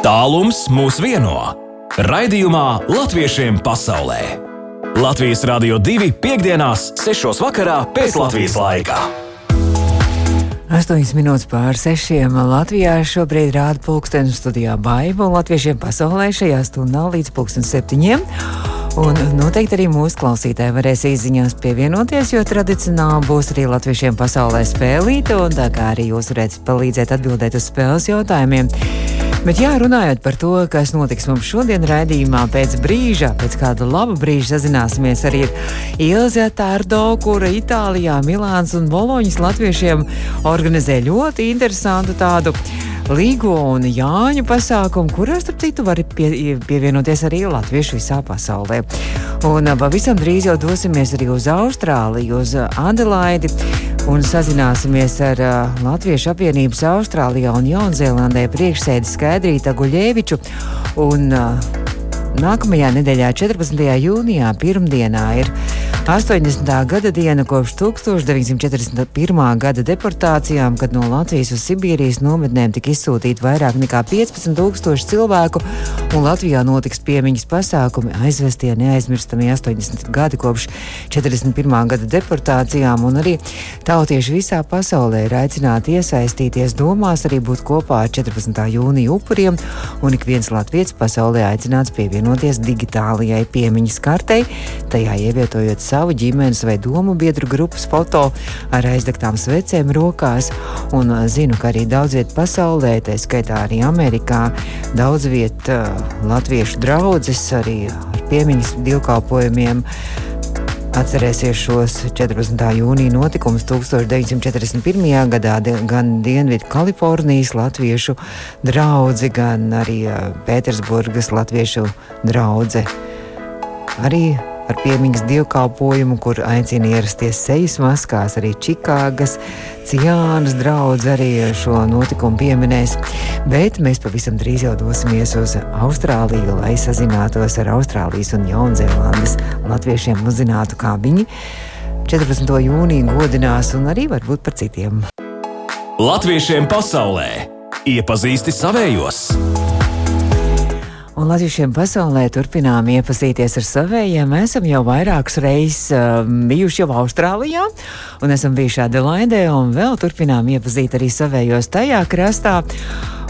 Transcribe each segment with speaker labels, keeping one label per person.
Speaker 1: Tālums mūs vieno. Raidījumā Latviešiem pasaulē. Latvijas Rādio 2.5.6. vakarā pēc Latvijas laika.
Speaker 2: 8 minūtes pār 6. Latvijā šobrīd rāda pulkstenis studijā Baiba un latviešiem pasaulē šajā stundā līdz pulksten 7. Un noteikti arī mūsu klausītāji varēs īsiņās pievienoties, jo tradicionāli būs arī latviešiem pasaulē spēlīta, un tā kā arī jūs varat palīdzēt atbildēt uz spēles jautājumiem. Bet, jā, runājot par to, kas notiks mums šodien raidījumā, pēc brīža, pēc kāda laba brīža sazināsimies arī ar Ilzi Tārdo, kura Itālijā, Milāns un Boloņas latviešiem organizē ļoti interesantu tādu Līgo un Jāņu pasākumu, kurā, starp citu, var pie, pievienoties arī latvieši visā pasaulē. Un pavisam drīz jau dosimies arī uz Austrāliju, uz Adelaidi. Un sazināsimies ar uh, Latviešu apvienības Austrālijā un Jaunzēlandē priekšsēdi Skaidrītu Guļēviču. Un, uh, Nākamajā nedēļā, 14. jūnijā, pirmdienā, ir 80. gada diena kopš 1941. gada deportācijām, kad no Latvijas uz Sibīrijas nometnēm tika izsūtīti vairāk nekā 15,000 cilvēku, un Latvijā notiks piemiņas pasākumi aizvestie neaizmirstamie 80 gadi kopš 41. gada deportācijām, un arī tautieši visā pasaulē ir aicināti iesaistīties domās, arī būt kopā ar 14. jūnija upuriem, un ik viens latviečs pasaulē aicināts pievienoties digitālajai piemiņas kartei, tajā ievietojot savu ģimenes vai domu biedru grupas foto ar aizdegtām svecēm rokās. Un zinu, ka arī daudz vietā pasaulē, tā skaitā arī Amerikā, daudz vietā latviešu draugus arī ar piemiņas dievkalpojumiem. Atcerēsies šos 14. jūnija notikumus 1941. gadā gan Dienvidu Kalifornijas latviešu draugi, gan arī Pētersburgas latviešu draugi. Arī ar piemiņas dievkalpojumu, kur aicina ierasties sejas maskās. Arī Čikāgas Ciānas draugs arī šo notikumu pieminēs. Bet mēs pavisam drīz jau dosimies uz Austrāliju, lai sazinātos ar Austrālijas un Jaunzēlandes latviešiem un uzzinātu, kā viņi 14. jūniju godinās un arī varbūt par citiem.
Speaker 1: Latviešiem pasaulē iepazīsti savējos!
Speaker 2: Un latviešiem pasaulē turpinām iepazīties ar savējiem. Mēs esam jau vairākas reizes uh, bijuši jau Austrālijā, un esam bijuši Adelaidē, un vēl turpinām iepazīt arī savējos tajā krastā.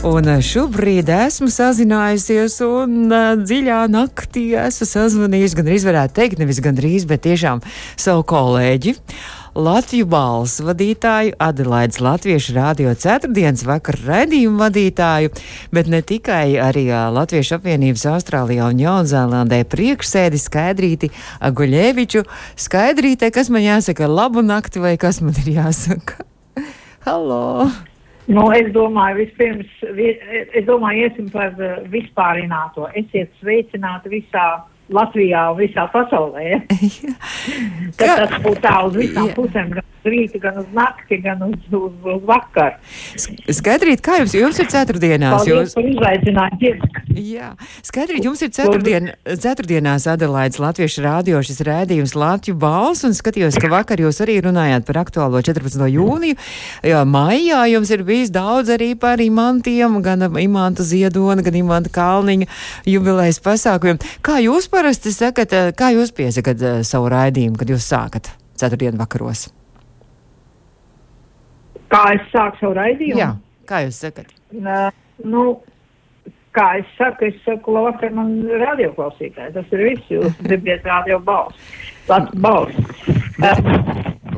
Speaker 2: Un šobrīd esmu sazinājusies, un uh, dziļā naktī esmu sazvanījusi, gan arī varētu teikt, nevis gandrīz, bet tiešām savu kolēģi. Latviju balss vadītāju, Adelaides Latviešu rādio ceturtdienas vakara raidījumu vadītāju, bet ne tikai arī Latviešu apvienības Austrālijā un Jaunzēlandē priekšsēdi Skaidrīti Aguļeviču. Skaidrīte, kas man jāsaka, labu nakti vai kas man ir jāsaka? Halo!
Speaker 3: Nu, es domāju, vispirms, es domāju, iesim par vispārināto. Esiet sveicināti visā Latvijā un visā pasaulē. Ja? tas būtu tā uz visām pusēm, rītu, gan uz nakti, gan uz, uz, uz vakaru.
Speaker 2: Skaidrīt, kā jums, jums ir ceturtdienās?
Speaker 3: Paldies jūs... par izaicinājumu.
Speaker 2: Jā, skaidrīt, jums ir ceturtdien, ceturtdienās Adelaides Latviešu rādio šis rēdījums Latviju balss, un skatījos, ka vakar jūs arī runājāt par aktuālo 14. jūniju. Jā, maijā jums ir bijis daudz arī par imantiem, gan imanta ziedona, gan imanta kalniņa jubilejas pasākumiem. Kā jūs parasti sakat, kā jūs piesakat uh, savu raidījumu, kad jūs sākat ceturtdienu vakaros?
Speaker 3: Kā es sāku savu raidījumu?
Speaker 2: Jā, kā jūs sakat?
Speaker 3: Uh, nu, kā es saku, es saku, labvakar, man radioklausītāji. Tas ir viss, jūs dzirdiet radio balss. Lats balss.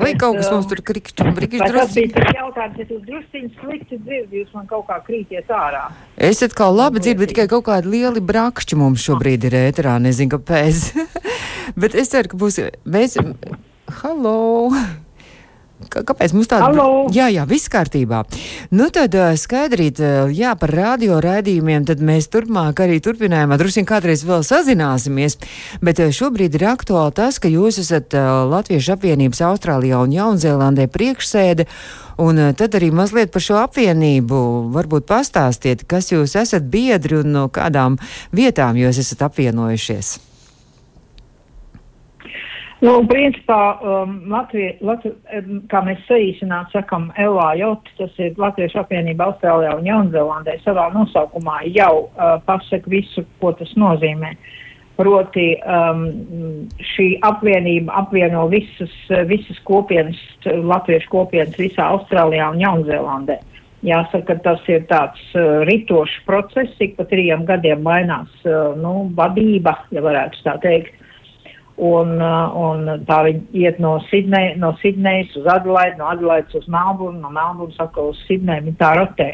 Speaker 2: Vai kaut kas mums tur krikšķi un brikšķi
Speaker 3: drusku? Tas bija tas jautājums, ja jūs drusciņi slikti dzirdat, jūs man kaut kā krīties ārā.
Speaker 2: Es atkal labi dzirdu, bet tikai kaut kādi lieli brakšķi mums šobrīd ir ēterā, nezinu kāpēc. bet es ceru, ka būs, mēs, halo! Kāpēc mums tāda?
Speaker 3: Halo.
Speaker 2: Jā, jā, viss kārtībā. Nu tad skaidrīt, jā, par radio raidījumiem, tad mēs turpmāk arī turpinājumā drusku kādreiz vēl sazināsimies, bet šobrīd ir aktuāli tas, ka jūs esat Latviešu apvienības Austrālijā un Jaunzēlandē priekšsēde, un tad arī mazliet par šo apvienību varbūt pastāstiet, kas jūs esat biedri un no kādām vietām jūs esat apvienojušies.
Speaker 3: Nu, principā, um, Latvija, Latvija, kā mēs saīsināt sakam, LAJOT, tas ir Latviešu apvienība Austrālijā un Jaunzēlandē, savā nosaukumā jau uh, pasaka visu, ko tas nozīmē. Proti, um, šī apvienība apvieno visas, visas kopienas, latviešu kopienas visā Austrālijā un Jaunzēlandē. Jāsaka, tas ir tāds uh, ritošs process, ik pa trījiem gadiem mainās uh, nu, vadība, ja varētu tā teikt. Un, uh, un tā viņi iet no, Sidney, no Sidnejas uz Adelaide, no Adelaides uz Melburnu, no Melburnas atkal uz Sidneju, viņi tā rotē.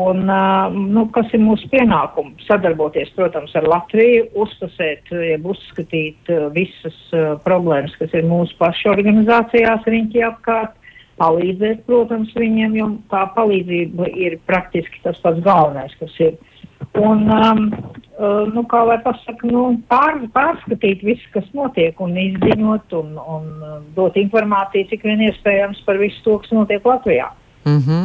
Speaker 3: Un, uh, nu, kas ir mūsu pienākums? Sadarboties, protams, ar Latviju, uztasēt, jeb uzskatīt uh, visas problēmas, kas ir mūsu pašu organizācijās riņķi apkārt, palīdzēt, protams, viņiem, jo tā palīdzība ir praktiski tas pats galvenais, kas ir. Un, um, nu, kā lai pasaka, nu, pār, pārskatīt visu, kas notiek un izziņot un, un uh, dot informāciju, cik vien iespējams par visu to, kas notiek Latvijā.
Speaker 2: Mm -hmm.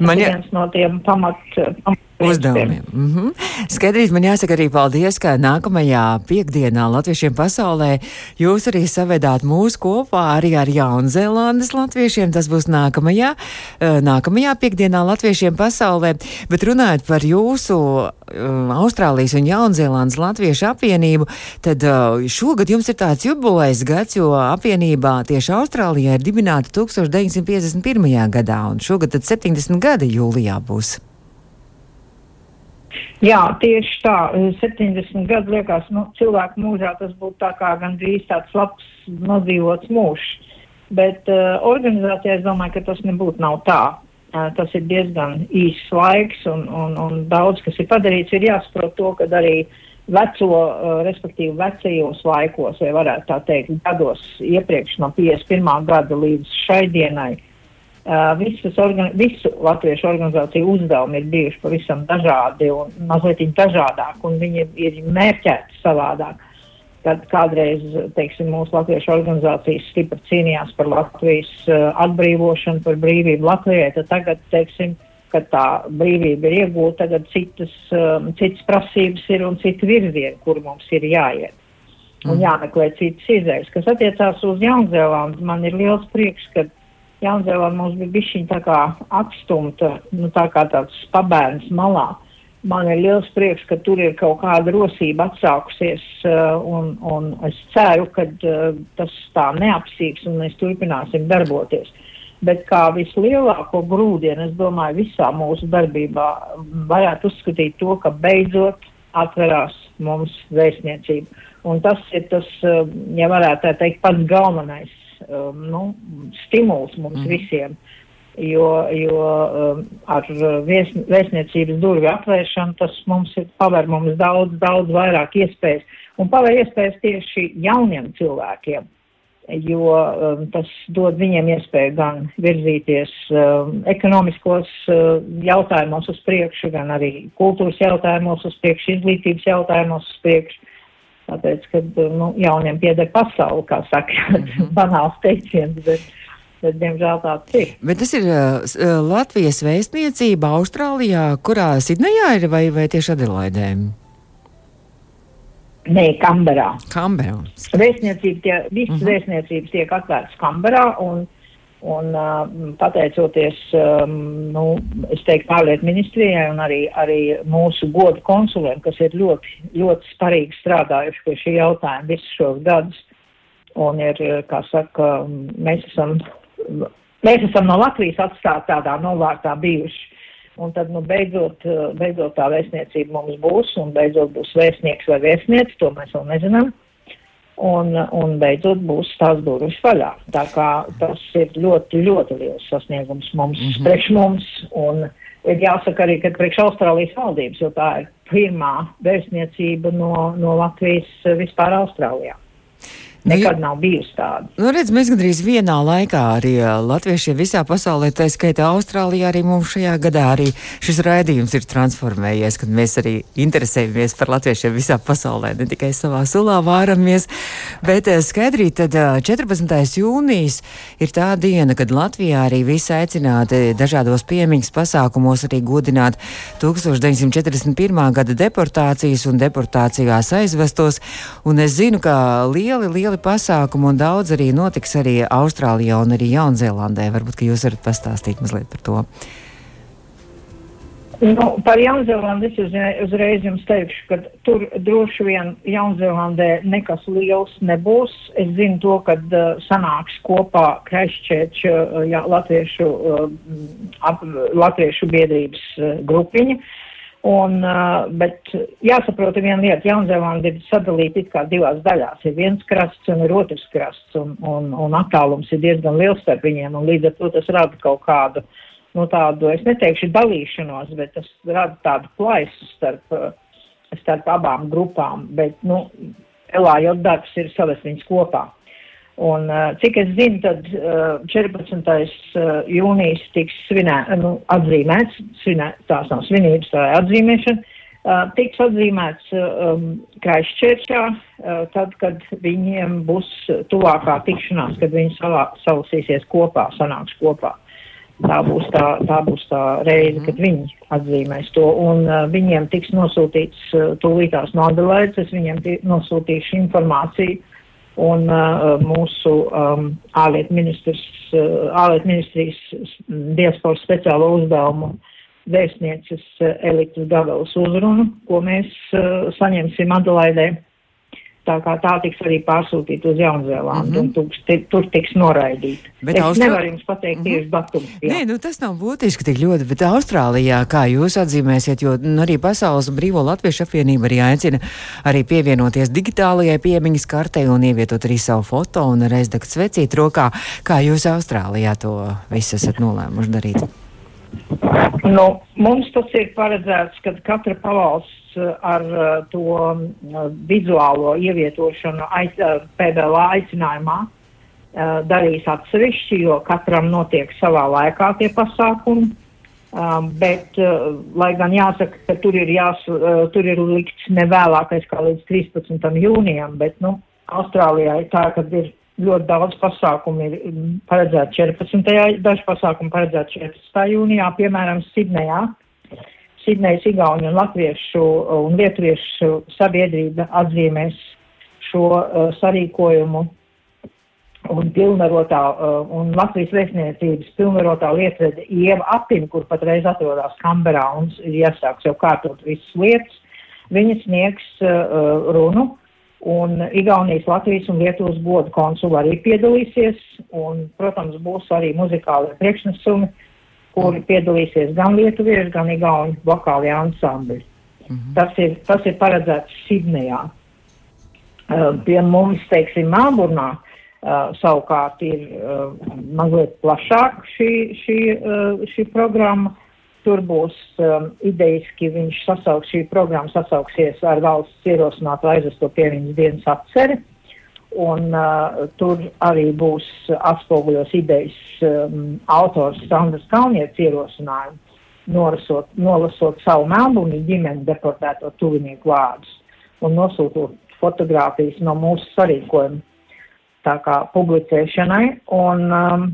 Speaker 2: Man
Speaker 3: ir viens no tiem pamat, pamat
Speaker 2: uzdevumiem. Mm -hmm. Skaidrīt, man jāsaka arī paldies, ka nākamajā piekdienā Latviešiem pasaulē jūs arī savedāt mūs kopā arī ar Jaunzēlandes latviešiem. Tas būs nākamajā, eh, nākamajā piekdienā Latviešiem pasaulē. Bet runājot par jūsu um, Austrālijas un Jaunzēlandes latviešu apvienību, tad uh, šogad jums ir tāds jubilejas gads, jo apvienībā tieši Austrālijā ir dibināta 1951. gadā, un šogad tad 70 gadi jūlijā būs.
Speaker 3: Jā, tieši tā. 70 gadu liekas, nu, cilvēku mūžā tas būtu tā kā gandrīz tāds labs nodzīvots mūžs. Bet uh, organizācijā es domāju, ka tas nebūtu nav tā. Uh, tas ir diezgan īsts laiks un, un, un daudz, kas ir padarīts, ir jāsaprot to, ka arī veco, uh, respektīvi vecajos laikos, vai varētu tā teikt, gados iepriekš no 51. gada līdz šai dienai, Uh, visas organ visu latviešu organizāciju uzdevumi ir bijuši pavisam dažādi un mazliet dažādāk, un viņi ir mērķēti savādāk. Kad kādreiz, teiksim, mūsu latviešu organizācijas stipri cīnījās par Latvijas atbrīvošanu, par brīvību Latvijai, tad tagad, teiksim, kad tā brīvība ir iegūta, tagad citas, citas prasības ir un citi virzieni, kur mums ir jāiet. Un mm. jāmeklē citas izējas. Kas attiecās uz Jaunzēlandu, man ir liels prieks, ka Jaunzēlanda mums bija bišķiņ tā kā atstumta, nu tā kā tāds pabērns malā. Man ir liels prieks, ka tur ir kaut kāda rosība atsākusies, uh, un, un es ceru, ka uh, tas tā neapsīks un mēs turpināsim darboties. Bet kā vislielāko grūdienu, es domāju, visā mūsu darbībā varētu uzskatīt to, ka beidzot atverās mums vēstniecība. Un tas ir tas, uh, ja varētu tā teikt, pats galvenais um, nu, stimuls mums mm. visiem. Jo, jo um, ar vies, vēstniecības durvju atvēršanu tas mums ir paver mums daudz, daudz vairāk iespējas. Un paver iespējas tieši jauniem cilvēkiem, jo um, tas dod viņiem iespēju gan virzīties um, ekonomiskos uh, jautājumos uz priekšu, gan arī kultūras jautājumos uz priekšu, izglītības jautājumos uz priekšu. Tāpēc, ka nu, jauniem pieder pasauli, kā saka, mm -hmm. banāls teiciens. Bet, bet, diemžēl tāds ir.
Speaker 2: Bet tas ir uh, Latvijas vēstniecība Austrālijā, kurā Sidnejā ir vai, vai tieši Adelaidē?
Speaker 3: Nē, Kamberā.
Speaker 2: Kamberā.
Speaker 3: Vēstniecība, tie, visas uh mhm. -huh. vēstniecības tiek atvērtas Kamberā, un Un, uh, pateicoties, um, nu, teiktu, ārlietu ministrijai un arī, arī mūsu godu konsuliem, kas ir ļoti, ļoti sparīgi strādājuši pie šī jautājuma visus šos gadus. Un ir, kā saka, mēs esam, mēs esam no Latvijas atstāti tādā novārtā bijuši. Un tad, nu, beidzot, beidzot tā vēstniecība mums būs, un beidzot būs vēstnieks vai vēstniece, to mēs vēl nezinām un, un beidzot būs tās durvis vaļā. Tā kā tas ir ļoti, ļoti liels sasniegums mums, mm -hmm. priekš mums, un ir jāsaka arī, ka priekš Austrālijas valdības, jo tā ir pirmā vēstniecība no, no Latvijas vispār Austrālijā. Nu, Nekad nav bijusi tāda.
Speaker 2: Nu, redz, mēs gandrīz vienā laikā arī latviešiem visā pasaulē, tā skaitā Austrālijā, arī mums šajā gadā arī šis raidījums ir transformējies, kad mēs arī interesējamies par latviešiem visā pasaulē, ne tikai savā sulā vāramies. Bet skaidrī, tad 14. jūnijas ir tā diena, kad Latvijā arī visi aicināti dažādos piemiņas pasākumos arī godināt 1941. gada deportācijas un deportācijās aizvestos. Un es zinu, ka lieli, lieli lieli pasākumi un daudz arī notiks arī Austrālijā un arī Jaunzēlandē. Varbūt, jūs varat pastāstīt mazliet par to.
Speaker 3: Nu, par Jaunzēlandi es uzreiz, jums teikšu, ka tur droši vien Jaunzēlandē nekas liels nebūs. Es zinu to, ka uh, sanāks kopā Krešķēč uh, jā, latviešu, uh, ap, latviešu biedrības uh, grupiņa. Un, bet jāsaprot viena lieta, Jaunzēlanda ir sadalīta it kā divās daļās. Ir viens krasts un ir otrs krasts, un, un, un attālums ir diezgan liels starp viņiem, un līdz ar to tas rada kaut kādu nu, tādu, es neteikšu dalīšanos, bet tas rada tādu plaisu starp, starp abām grupām. Bet, nu, LAJ darbs ir savas viņas kopā. Un, uh, cik es zinu, tad uh, 14. Uh, jūnijas tiks svinē, nu, atzīmēts, svinē, tās nav svinības, tā ir atzīmēšana, uh, tiks atzīmēts um, Kraisčērčā, uh, tad, kad viņiem būs tuvākā tikšanās, kad viņi salā, salasīsies kopā, sanāks kopā tā būs tā, tā, būs tā reize, kad viņi atzīmēs to. Un uh, viņiem tiks nosūtīts uh, tūlītās Adelaides, es viņiem nosūtīšu informāciju. Un uh, mūsu um, ārlietu ministrs, uh, ārlietu ministrijas diasporas speciālo uzdevumu vēstnieces uh, Elikas Gavelas uzrunu, ko mēs uh, saņemsim Adelaidē. Tā kā tā tiks arī pārsūtīta uz Jaunzēlandu, mm -hmm. un tur, tur tiks noraidīta. Bet es Austrā... nevaru jums pateikt mm -hmm. tieši datumu.
Speaker 2: Nē, nu tas nav būtiski tik ļoti, bet Austrālijā, kā jūs atzīmēsiet, jo nu, arī Pasaules Brīvo Latviešu apvienība arī aicina arī pievienoties digitālajai piemiņas kartei un ievietot arī savu foto un reizdakt svecīt rokā. Kā jūs Austrālijā to visu esat nolēmuši darīt?
Speaker 3: Nu, mums tas ir paredzēts, ka katra pavalsts ar uh, to uh, vizuālo ievietošanu aiz, uh, PBLA aicinājumā darīs atsevišķi, jo katram notiek savā laikā tie pasākumi. Um, bet, lai gan jāsaka, ka tur ir, jās, tur ir likts nevēlākais kā līdz 13. jūnijam, bet, nu, Austrālijā ir tā, ka ir ļoti daudz pasākumu ir mm, paredzēti 14. daži pasākumi paredzēti 14. jūnijā, piemēram, Sidnejā. Sidnejas Igauņu un Latviešu un Lietuviešu sabiedrība atzīmēs šo uh, sarīkojumu un pilnvarotā, uh, un Latvijas vēstniecības pilnvarotā lietvede Ieva Apina, kur patreiz atrodas Kamberā un iesāks jau kārtot visas lietas, viņa sniegs uh, runu Un Igaunijas, Latvijas un Lietuvas godu konsuli arī piedalīsies, un, protams, būs arī muzikāli priekšnesumi, kuri piedalīsies gan lietuvieši, gan igauņu vokālie ansambļi. Mm -hmm. tas, ir, tas ir paredzēts Sidnejā. Uh, pie mums, teiksim, Melburnā uh, savukārt ir uh, mazliet plašāk šī, šī, uh, šī programma. Tur būs um, idejiski, viņš sasauks, šī programma sasauksies ar valsts ierosinātu aizvesto piemiņas dienas atceri. Un uh, tur arī būs atspoguļos idejas um, autors Sandras Kalnietes ierosinājumu, norasot, nolasot savu melnbūni ģimeni deportēto tuvinieku vārdus un nosūtot fotogrāfijas no mūsu sarīkojuma tā kā publicēšanai. Un, um,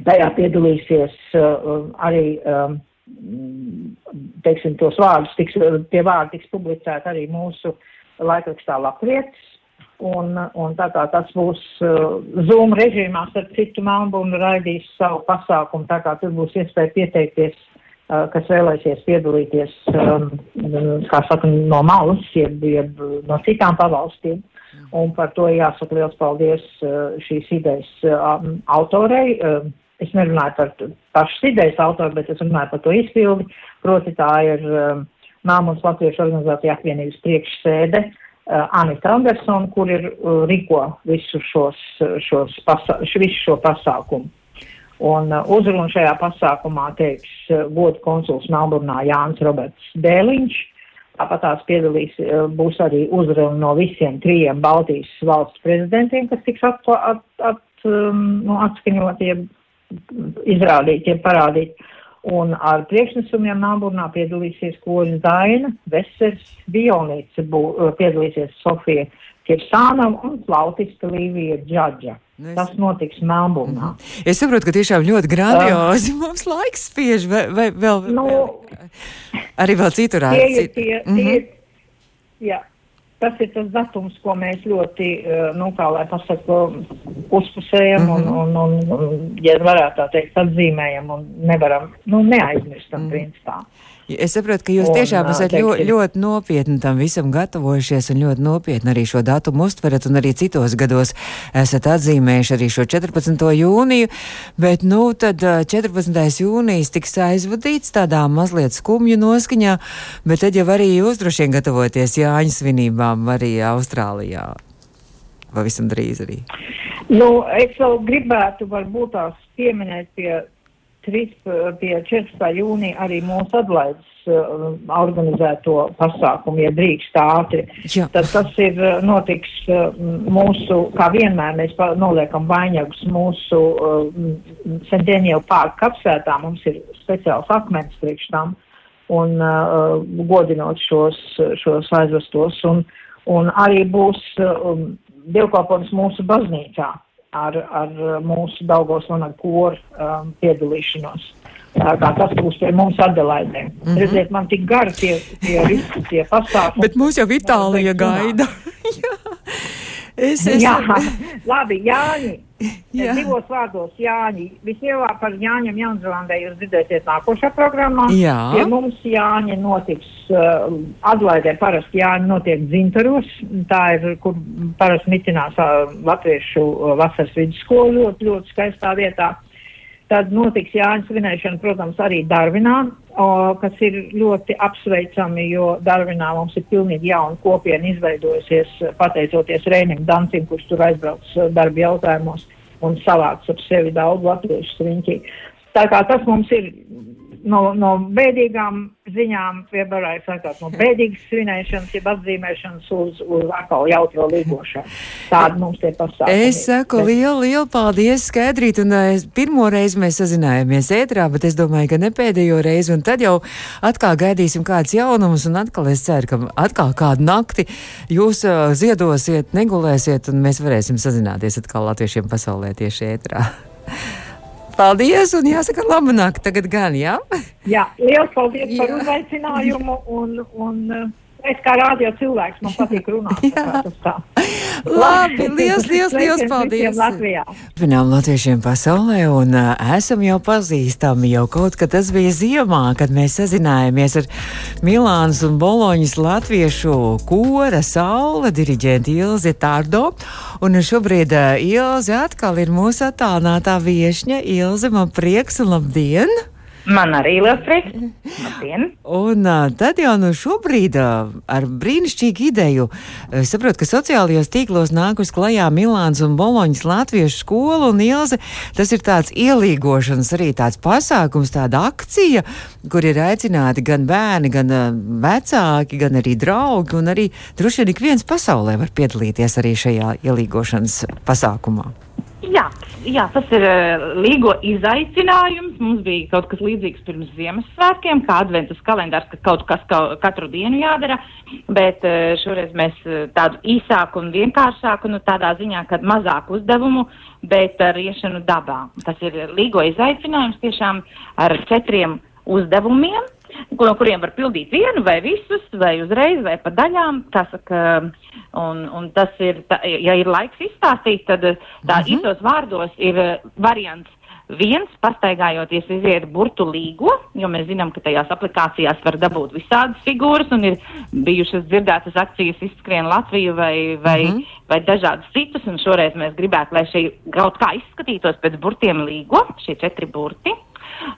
Speaker 3: Tajā piedalīsies uh, arī, um, teiksim, tos vārdus, tiks, tie vārdi tiks publicēti arī mūsu laikrakstā Latvietis. Un, un tā kā tas būs uh, Zoom režīmā, starp citu Melnbūnu raidīs savu pasākumu, tā kā tur būs iespēja pieteikties, uh, kas vēlēsies piedalīties, um, kā saka, no malas, jeb, jeb no citām pavalstīm. Un par to jāsaka liels paldies uh, šīs idejas uh, autorei. Uh, es nerunāju par pašas idejas autoru, bet es runāju par to izpildi. Proti tā ir um, Māmas Latviešu organizācija apvienības priekšsēde uh, Anita Andersona, kur ir uh, rīko visu šos, šos pasa, visu šo pasākumu. Un uh, uzrunu šajā pasākumā teiks uh, godu konsuls Melburnā Jānis Roberts Dēliņš. Tāpat tās piedalīs, uh, būs arī uzruna no visiem trījiem Baltijas valsts prezidentiem, kas tiks at, at, at, um, nu, atskaņoti, izrādīt, ja parādīt. Un ar priekšnesumiem Nāburnā piedalīsies koļas Daina, Vesers, Dionīca, piedalīsies Sofija Kirsānava un flautista Līvija Džadža. Nu, es... Tas notiks Melburnā. Mm.
Speaker 2: Es saprotu, ka tiešām ļoti grandiozi um, mums laiks spiež, vai, vai vēl, nu, vēl arī vēl citur.
Speaker 3: Tie, tie, mm -hmm. tie, jā, tas ir tas datums, ko mēs ļoti, nu, kā lai pasaka, uzpusējam mm -hmm. un, un, un, un, ja varētu tā teikt, atzīmējam un nevaram, nu, neaizmirstam, mm -hmm. principā.
Speaker 2: Es saprotu, ka jūs un, tiešām esat ļoti, ļoti nopietni tam visam gatavojušies un ļoti nopietni arī šo datumu uztverat un arī citos gados esat atzīmējuši arī šo 14. jūniju, bet nu tad 14. jūnijas tiks aizvadīts tādā mazliet skumju noskaņā, bet tad jau arī jūs droši vien gatavoties Jāņa svinībām arī Austrālijā. Pavisam drīz arī.
Speaker 3: Nu, es vēl gribētu varbūt tās pieminēt pie 3, pie 14. jūnija arī mūsu atlaides uh, organizēto pasākumu, ja drīkst ātri. Jā. Tad tas ir uh, notiks uh, mūsu, kā vienmēr mēs noliekam vainagus mūsu uh, Sentēnievu pārku kapsētā, mums ir speciāls akmens priekš tam un uh, godinot šos, šos aizvestos un, un arī būs uh, dievkalpojums mūsu baznīcā ar, ar mūsu Daugos un ar koru um, piedalīšanos. Tā kā tas būs pie mums Adelaidē. Mm -hmm. Redziet, man tik gari tie, tie visi tie pasākumi.
Speaker 2: Bet mūs jau Itālija gaida.
Speaker 3: Es, es... Jā, labi, Jāņi. Jā. Divos vārdos Jāņi. Vislielāk par Jāņiem Jaunzēlandē jūs dzirdēsiet nākošā programmā. Jā. Pie mums Jāņi notiks, uh, atlaidē parasti Jāņi notiek dzintaros. Tā ir, kur parasti mitinās uh, latviešu uh, vasaras vidusskolu ļoti, ļoti skaistā vietā. Tad notiks Jāņa svinēšana, protams, arī Darvinā, o, kas ir ļoti apsveicami, jo Darvinā mums ir pilnīgi jauna kopiena izveidojusies pateicoties Rēnim Dancim, kurš tur aizbrauc darba jautājumos un savāc ap sevi daudz latviešu riņķī. Tā kā tas mums ir no, no bēdīgām ziņām, piebarāju sakāt, no bēdīgas svinēšanas, jeb atzīmēšanas uz, uz atkal jautro līgošanu. Tāda mums tie pasākumi.
Speaker 2: Es saku lielu, lielu paldies, Skaidrīt, un uh, pirmo reizi mēs sazinājāmies ētrā, bet es domāju, ka ne pēdējo reizi, un tad jau atkal gaidīsim kāds jaunums, un atkal es ceru, ka atkal kādu nakti jūs uh, ziedosiet, negulēsiet, un mēs varēsim sazināties atkal latviešiem pasaulē tieši ētrā. Paldies, un jāsaka, labu nakti tagad gan, jā?
Speaker 3: Jā, liels paldies jā. par uzaicinājumu, un, un Es kā rādio cilvēks, man patīk runāt.
Speaker 2: Labi, liels, liels, liels paldies. Turpinām latviešiem pasaulē un uh, esam jau pazīstami jau kaut, kad tas bija ziemā, kad mēs sazinājāmies ar Milānas un Boloņas latviešu kora saule diriģenti Ilzi Tārdo. Un šobrīd uh, Ilze atkal ir mūsu attālinātā viešņa. Ilze, man prieks un labdien!
Speaker 4: Man arī liels prieks. Labdien!
Speaker 2: Un tad jau nu šobrīd ar brīnišķīgu ideju saprotu, ka sociālajos tīklos nākus klajā Milāns un Boloņas latviešu skolu un Ilze. Tas ir tāds ielīgošanas arī tāds pasākums, tāda akcija, kur ir aicināti gan bērni, gan vecāki, gan arī draugi un arī droši vien ik viens pasaulē var piedalīties arī šajā ielīgošanas pasākumā.
Speaker 4: Jā, jā, tas ir uh, līgo izaicinājums. Mums bija kaut kas līdzīgs pirms Ziemassvētkiem, kā adventas kalendārs, ka kaut kas ka, katru dienu jādara, bet uh, šoreiz mēs uh, tādu īsāku un vienkāršāku, nu tādā ziņā, ka mazāk uzdevumu, bet ar iešanu dabā. Tas ir līgo izaicinājums tiešām ar četriem uzdevumiem no kuriem var pildīt vienu vai visus, vai uzreiz, vai pa daļām. Saka, un, un tas ir, tā, ja ir laiks izstāstīt, tad tā mm -hmm. īsos vārdos ir eh, variants. Viens, pastaigājoties, iziet burtu līgo, jo mēs zinām, ka tajās aplikācijās var dabūt visādas figūras, un ir bijušas dzirdētas akcijas izskrien Latviju vai, vai, mm -hmm. vai dažādas citas, un šoreiz mēs gribētu, lai šī kaut kā izskatītos pēc burtiem līgo, šie četri burti.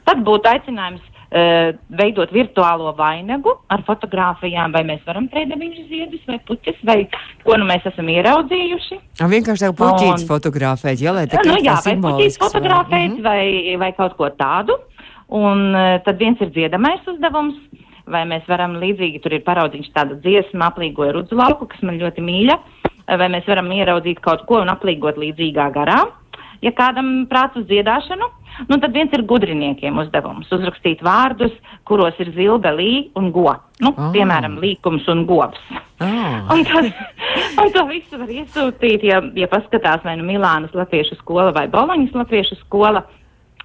Speaker 4: Tad būtu aicinājums veidot virtuālo vainagu ar fotogrāfijām, vai mēs varam trēdeviņu ziedus vai puķis, vai ko nu mēs esam ieraudzījuši.
Speaker 2: A, vienkārši tā puķītes un, fotografēt, ja, lai tā
Speaker 4: nu, jā, vai puķītes fotografēt vai, vai, vai kaut ko tādu. Un uh, tad viens ir dziedamais uzdevums, vai mēs varam līdzīgi, tur ir paraudzīts tāda dziesma, aplīgoja rudzu lauku, kas man ļoti mīļa, vai mēs varam ieraudzīt kaut ko un aplīgot līdzīgā garā. Ja kādam prāts uz dziedāšanu, Nu, tad viens ir gudriniekiem uzdevums - uzrakstīt vārdus, kuros ir zilbe, lī un go. Nu, oh. Piemēram, līkums un govs. Oh. un, tad, un to visu var iesūtīt, ja, ja paskatās vai nu Milānas latviešu skola vai Boloņas latviešu skola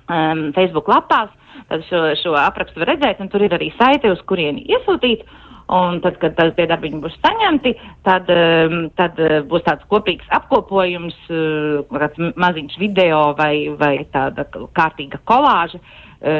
Speaker 4: um, Facebook lapās. Tad šo, šo aprakstu var redzēt, un tur ir arī saite, uz kurieni iesūtīt. Un tad, kad tie darbiņi būs saņemti, tad, tad būs tāds kopīgs apkopojums, kāds maziņš video vai, vai tāda kārtīga kolāža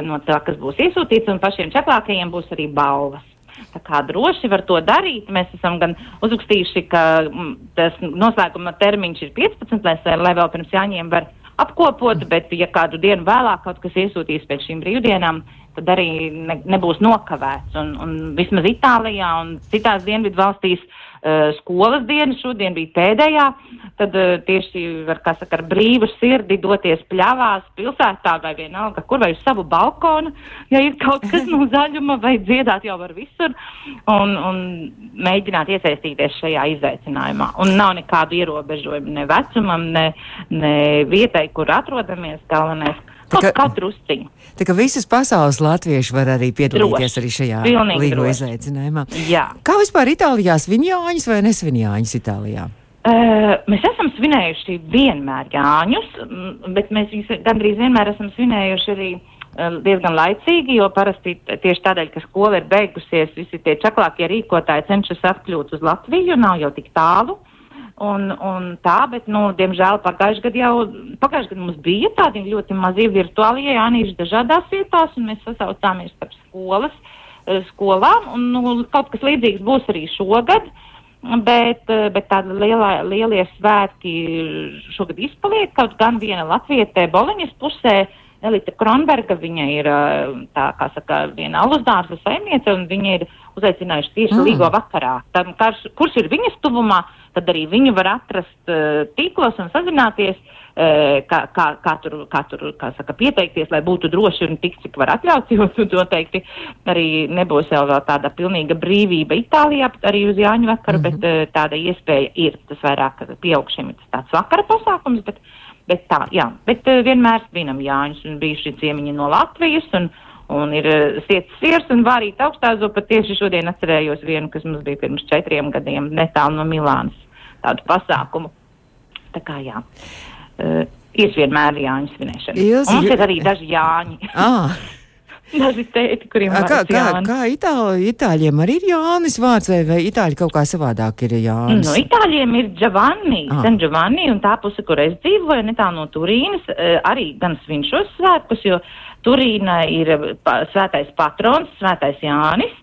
Speaker 4: no tā, kas būs iesūtīts, un pašiem čeplākajiem būs arī balvas. Tā kā droši var to darīt. Mēs esam gan uzrakstījuši, ka mm, tas noslēguma termiņš ir 15, lai, lai vēl pirms jāņem var apkopot, bet ja kādu dienu vēlāk kaut kas iesūtīs pēc šīm brīvdienām, tad arī ne, nebūs nokavēts. Un, un vismaz Itālijā un citās dienvidu valstīs uh, skolas diena šodien bija pēdējā, tad uh, tieši var, kā saka, ar brīvu sirdi doties pļavās pilsētā vai vienalga, kur vai uz savu balkonu, ja ir kaut kas no zaļuma vai dziedāt jau var visur un, un mēģināt iesaistīties šajā izaicinājumā. Un nav nekādu ierobežojumu ne vecumam, ne, ne vietai, kur atrodamies galvenais Kaut kā drusciņu.
Speaker 2: Tā kā visas pasaules latvieši var arī piedalīties droši. arī šajā līgo izaicinājumā.
Speaker 4: Jā.
Speaker 2: Kā vispār Itālijā svin Jāņus vai nesvin Jāņus Itālijā?
Speaker 4: Uh, mēs esam svinējuši vienmēr Jāņus, bet mēs gandrīz vienmēr esam svinējuši arī uh, diezgan laicīgi, jo parasti tieši tādēļ, ka skola ir beigusies, visi tie čaklākie rīkotāji cenšas atkļūt uz Latviju, nav jau tik tālu. Un, un tā, bet, nu, diemžēl pagājušajā gadā jau, pagājušajā gadā mums bija tādi ļoti mazi virtuālie jānīši dažādās vietās, un mēs sasaucāmies starp skolas, eh, skolām, un, nu, kaut kas līdzīgs būs arī šogad, bet, eh, bet tādi lielā, lielie svētki šogad izpaliek, kaut gan viena latvietē Boliņas pusē, Elita Kronberga, viņa ir eh, tā, kā saka, viena alusdārza saimniece, un viņa ir uzaicinājuši tieši mm. līgo vakarā. Tam, karš, kurš ir viņas tuvumā, tad arī viņu var atrast uh, tīklos un sazināties, uh, kā, kā, kā tur, kā tur kā saka, pieteikties, lai būtu droši un tik, cik var atļauts, jo noteikti arī nebūs jau vēl tāda pilnīga brīvība Itālijā, arī uz Jāņu vakaru, mm -hmm. bet uh, tāda iespēja ir. Tas vairāk pieaugšiem ir tāds vakara pasākums, bet, bet tā, jā, bet uh, vienmēr svinam Jāņus un bijuši ciemiņi no Latvijas. Un, Un ir uh, siets sirs un vārīt augstāzo, pat tieši šodien atcerējos vienu, kas mums bija pirms četriem gadiem netālu no Milānas tādu pasākumu. Tā kā jā. Uh, ir vienmēr Jāņu svinēšana. Jūs, mums ir arī daži Jāņi.
Speaker 2: Ah.
Speaker 4: Daži tēti, kuriem ir
Speaker 2: kā, kā, kā itāļi, itāļiem arī ir Jānis vārds, vai, vai itāļi kaut kā savādāk ir Jānis?
Speaker 4: No, nu, itāļiem ir Giovanni, ah. San Giovanni, un tā puse, kur es dzīvoju, netālu no Turīnas, arī gan svin šos svētkus, jo Turīna ir svētais patrons, svētais Jānis,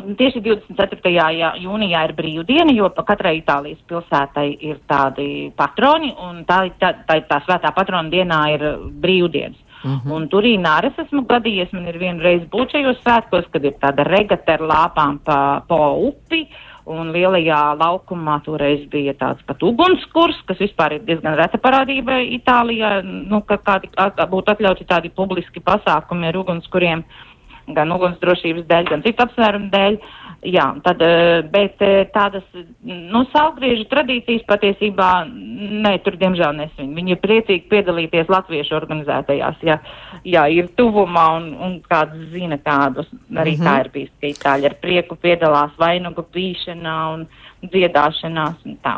Speaker 4: Un tieši 24. Jā, jūnijā ir brīvdiena, jo katrai Itālijas pilsētai ir tādi patroni, un tā, tā, tā, tā svētā patrona dienā ir brīvdienas. Uh mhm. -huh. Un Turīnā arī esmu gadījies, man ir viena reize būt šajos svētkos, kad ir tāda regata ar lāpām pa, pa upi, un lielajā laukumā toreiz bija tāds pat ugunskurs, kas vispār ir diezgan reta parādība Itālijā, nu, ka kādi būtu atļauti tādi publiski pasākumi ar ugunskuriem. Uh, gan ugunsdrošības dēļ, gan citu apsvērumu dēļ. Jā, tad, eh, bet eh, tādas, nu, salgriežu tradīcijas patiesībā, nē, tur diemžēl nesviņ. Viņi ir priecīgi piedalīties latviešu organizētajās, ja, ja ir tuvumā un, un kāds zina kādus. Arī mm -hmm. tā ir bijis, ka itāļi ar prieku piedalās vainagu pīšanā un dziedāšanās un tā.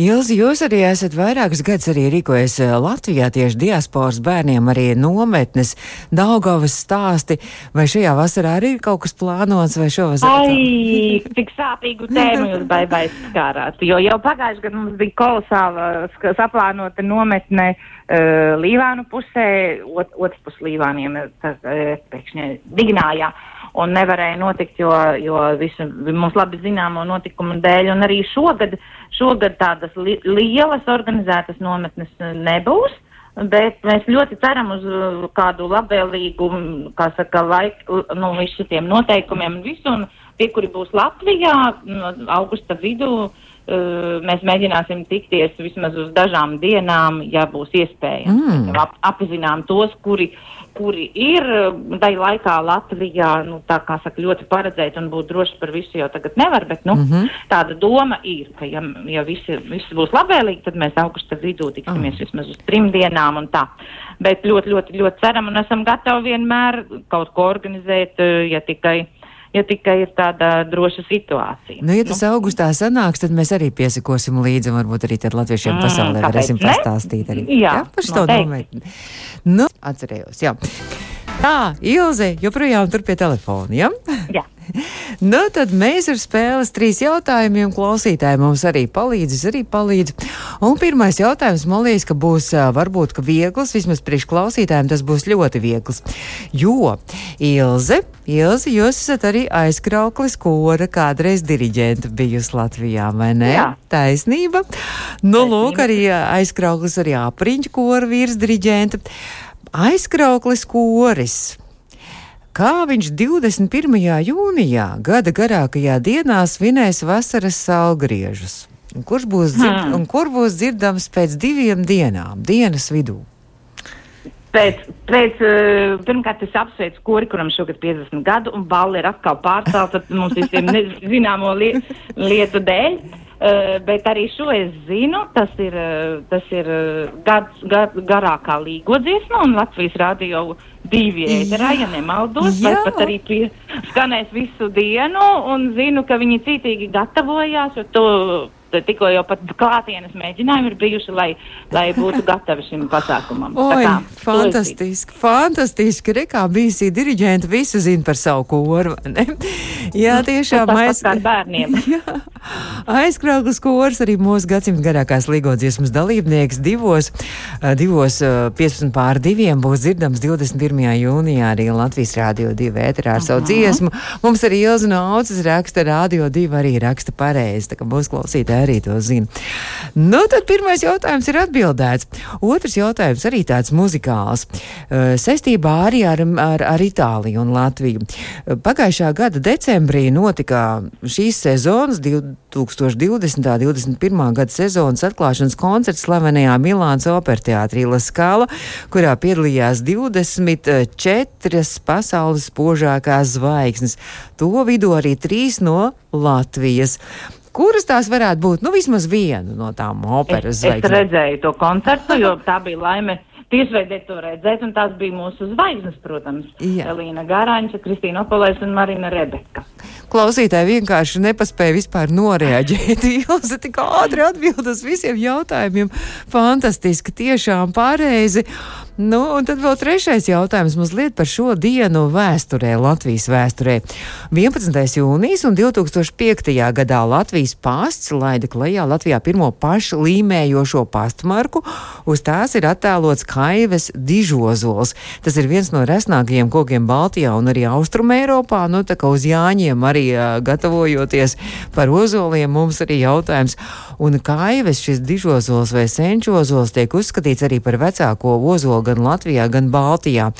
Speaker 2: Ilzi, jūs arī esat vairākus gadus arī rīkojies eh, Latvijā tieši diasporas bērniem arī nometnes Daugavas stāsti, vai šajā vasarā arī ir kaut kas plānots vai šovasar?
Speaker 4: Ai, cik sāpīgu tēmu jūs baibai skārāt, jo jau pagājuši gadu mums bija kolosāla saplānota nometne uh, Līvānu pusē, ot, otrs pus Līvāniem, tas, uh, pēkšņi Dignājā. Uh, un nevarēja notikt, jo, jo visu mums labi zināmo notikumu dēļ. Un arī šogad, šogad tādas li lielas organizētas nometnes nebūs. Bet mēs ļoti ceram uz uh, kādu labvēlīgu, kā saka, laiku, nu, visiem noteikumiem un visu. Un tie, kuri būs Latvijā, no augusta vidū, uh, mēs mēģināsim tikties vismaz uz dažām dienām, ja būs iespējams. Mm. Ap, apzinām tos, kuri kuri ir tai laikā Latvijā, nu, tā kā saka, ļoti paredzēt un būt droši par visu jau tagad nevar, bet, nu, mm -hmm. tāda doma ir, ka, ja, ja visi, visi būs labvēlīgi, tad mēs augusta vidū tiksimies oh. vismaz uz trim dienām un tā. Bet ļoti, ļoti, ļoti ceram un esam gatavi vienmēr kaut ko organizēt, ja tikai ja tikai ir tāda droša situācija.
Speaker 2: Nu, ja tas nu. augustā sanāks, tad mēs arī piesakosim līdzi, un varbūt arī tad latviešiem mm, pasaulē varēsim ne? pastāstīt arī.
Speaker 4: Jā, jā
Speaker 2: par to nometni. Nu, atcerējos, jā. Tā, Ilze, joprojām tur pie telefona, ja?
Speaker 4: Jā.
Speaker 2: Nu, tad mēs ar spēles trīs jautājumiem klausītāji mums arī palīdz, es arī palīdzu. Un pirmais jautājums man liekas, ka būs varbūt ka viegls, vismaz priekš klausītājiem tas būs ļoti viegls. Jo Ilze, Ilze, jūs esat arī aizkrauklis kora kādreiz diriģenta bijusi Latvijā, vai ne?
Speaker 4: Jā.
Speaker 2: Taisnība. Nu, Taisnība. lūk, arī aizkrauklis arī apriņķu kora vīrs diriģenta. Aizkrauklis koris. Kā viņš 21. jūnijā, gada garākajā dienā, svinēs vasaras salgriežus? Kurš būs, dzird, hmm. un kur būs dzirdams pēc diviem dienām, dienas vidū?
Speaker 4: Pēc, pēc, uh, pirmkārt, es apsveicu kori, kuram šogad 50 gadu, un balva ir atkal pārcelta mums visiem zināmo li lietu dēļ. Uh, bet arī šo es zinu, tas ir, uh, tas ir gads, gad, garākā līgo dziesma, un Latvijas radio divi ēterā, ja nemaldos, Jā. vai pat arī pie, skanēs visu dienu, un zinu, ka viņi cītīgi gatavojās, jo to tikko jau pat klātienes mēģinājumi ir bijuši, lai, lai būtu gatavi šim pasākumam.
Speaker 2: Oi, kā, fantastiski, fantastiski. Rekā bijusī diriģenta visu zina par savu koru. Jā, tiešām
Speaker 4: aiz... bērniem.
Speaker 2: Jā. Aizkrauklis kors arī mūsu gadsimta garākās līgodziesmas dalībnieks divos, divos 15 pār diviem būs dzirdams 21. jūnijā arī Latvijas Rādio 2 ēterā ar savu dziesmu. Mums arī Ilza Naucis raksta Rādio 2 arī raksta pareizi, tā kā mūsu klausītāji arī to zina. Nu, tad pirmais jautājums ir atbildēts. Otrs jautājums arī tāds muzikāls. Uh, saistībā arī ar, ar, ar Itāliju un Latviju. Uh, pagājušā gada decembrī notika šīs sezonas 2020. 21. gada sezonas atklāšanas koncerts slavenajā Milāns operteātrī La Scala, kurā piedalījās 24 pasaules spožākās zvaigznes. To vidū arī trīs no Latvijas. Kuras tās varētu būt? Nu, vismaz viena no tām operas
Speaker 4: zvaigznēm. Es, es redzēju to koncertu, jo tā bija laime tiešveidē to redzēt, un tās bija mūsu zvaigznes, protams. Jā. Elīna Gārāņa, Kristīna Opolēs un Marina Rebeka.
Speaker 2: Klausītāji vienkārši nepaspēja vispār noreaģēt. Ilze tik ātri atbild uz visiem jautājumiem. Fantastiski, tiešām pareizi. Nu, un tad vēl trešais jautājums mazliet par šo dienu vēsturē, Latvijas vēsturē. 11. jūnijas un 2005. gadā Latvijas pasts laida klajā Latvijā pirmo pašu līmējošo pastmarku. Uz tās ir attēlots kaives dižozols. Tas ir viens no resnākajiem kokiem Baltijā un arī Austrum Eiropā. Nu, tā kā uz Jāņiem arī uh, gatavojoties par ozoliem, mums arī jautājums. Un kaives šis dižozols vai senčozols tiek uzskatīts arī par vecāko ozolu gan Latvijā, gan Baltijā.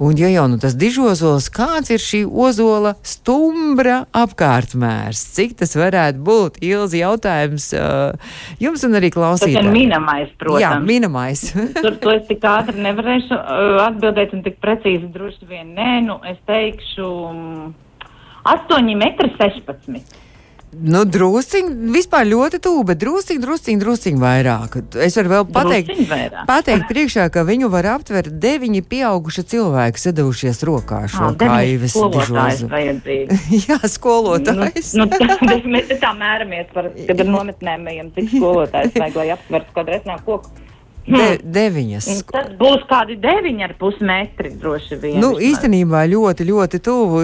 Speaker 2: Un, ja jau nu tas dižozols, kāds ir šī ozola stumbra apkārtmērs? Cik tas varētu būt? Ilzi jautājums uh, jums un arī klausītājiem.
Speaker 4: Tas ir minamais, protams.
Speaker 2: Jā, minamais.
Speaker 4: Tur to es tik ātri nevarēšu uh, atbildēt un tik precīzi droši vien nē, nu es teikšu um, 8 metri 16.
Speaker 2: Nu, drusciņi, vispār ļoti tuvu, bet drusciņi, drusciņi, drusciņi vairāk. Es varu vēl pateikt, pateikt priekšā, ka viņu var aptvert deviņi pieauguši cilvēki sedušies rokā šo
Speaker 4: kaivis dižozu.
Speaker 2: Jā, skolotājs.
Speaker 4: Nu, nu, mēs tā mēramies par, kad ar nometnēm ejam, cik skolotājs vajag, lai aptvertu kādu resnā koku.
Speaker 2: De, hmm. deviņas.
Speaker 4: Tad būs kādi deviņi ar pus metri droši vien.
Speaker 2: Nu, īstenībā ļoti, ļoti tuvu,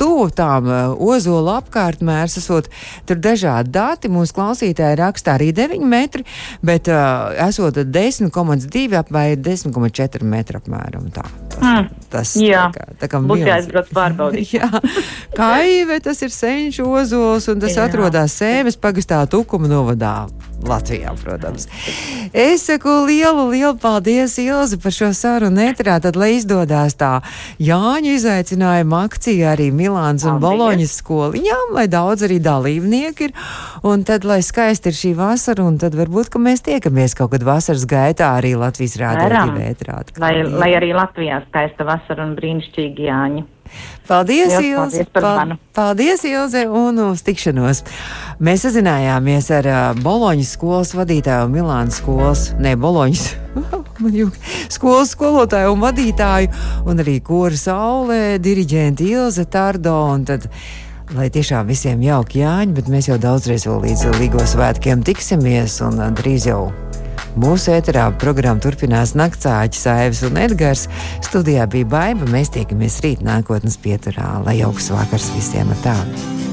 Speaker 2: tuvu tām uh, ozola apkārtmērs esot. Tur dažādi dati mūsu klausītāji rakstā arī 9 metri, bet uh, esot 10,2 ap vai 10,4 metri apmēram. Tā, tas,
Speaker 4: hmm.
Speaker 2: tas
Speaker 4: Jā.
Speaker 2: tā kā, tā kā
Speaker 4: būs jāizbrauc pārbaudīt.
Speaker 2: Jā, Kaive tas ir senču ozols un tas Jā. atrodas Sēves pagastā Tukuma novadā Latvijā, protams. Es saku lielu, lielu paldies Ilzi par šo sarunu etrā, tad, lai izdodas tā Jāņa izaicinājuma akcija arī Milāns un Boloņas skoliņām, lai daudz arī dalībnieki ir, un tad, lai skaisti ir šī vasara, un tad varbūt, ka mēs tiekamies kaut kad vasaras gaitā arī Latvijas rādio divētrā.
Speaker 4: Lai, lai arī Latvijā skaista vasara un brīnišķīgi Jāņi.
Speaker 2: Paldies, Liels, Ilze! Paldies, paldies, Ilze, un uz tikšanos! Mēs sazinājāmies ar uh, Boloņas skolas vadītāju, Milānas skolas, ne Boloņas. skolas skolotāju un vadītāju, un arī kora saulē, diriģenti Ilze Tardo. Lai tiešām visiem jauki jāņem, bet mēs jau daudzreiz vēl līdz Līgo svētkiem tiksimies, un drīz jau Mūsu ēterā programma turpinās Naktsāķis, Aivs un Edgars. Studijā bija baiva. Mēs tiekamies rīt nākotnes pieturā. Lai jauks vakars visiem ar tādu!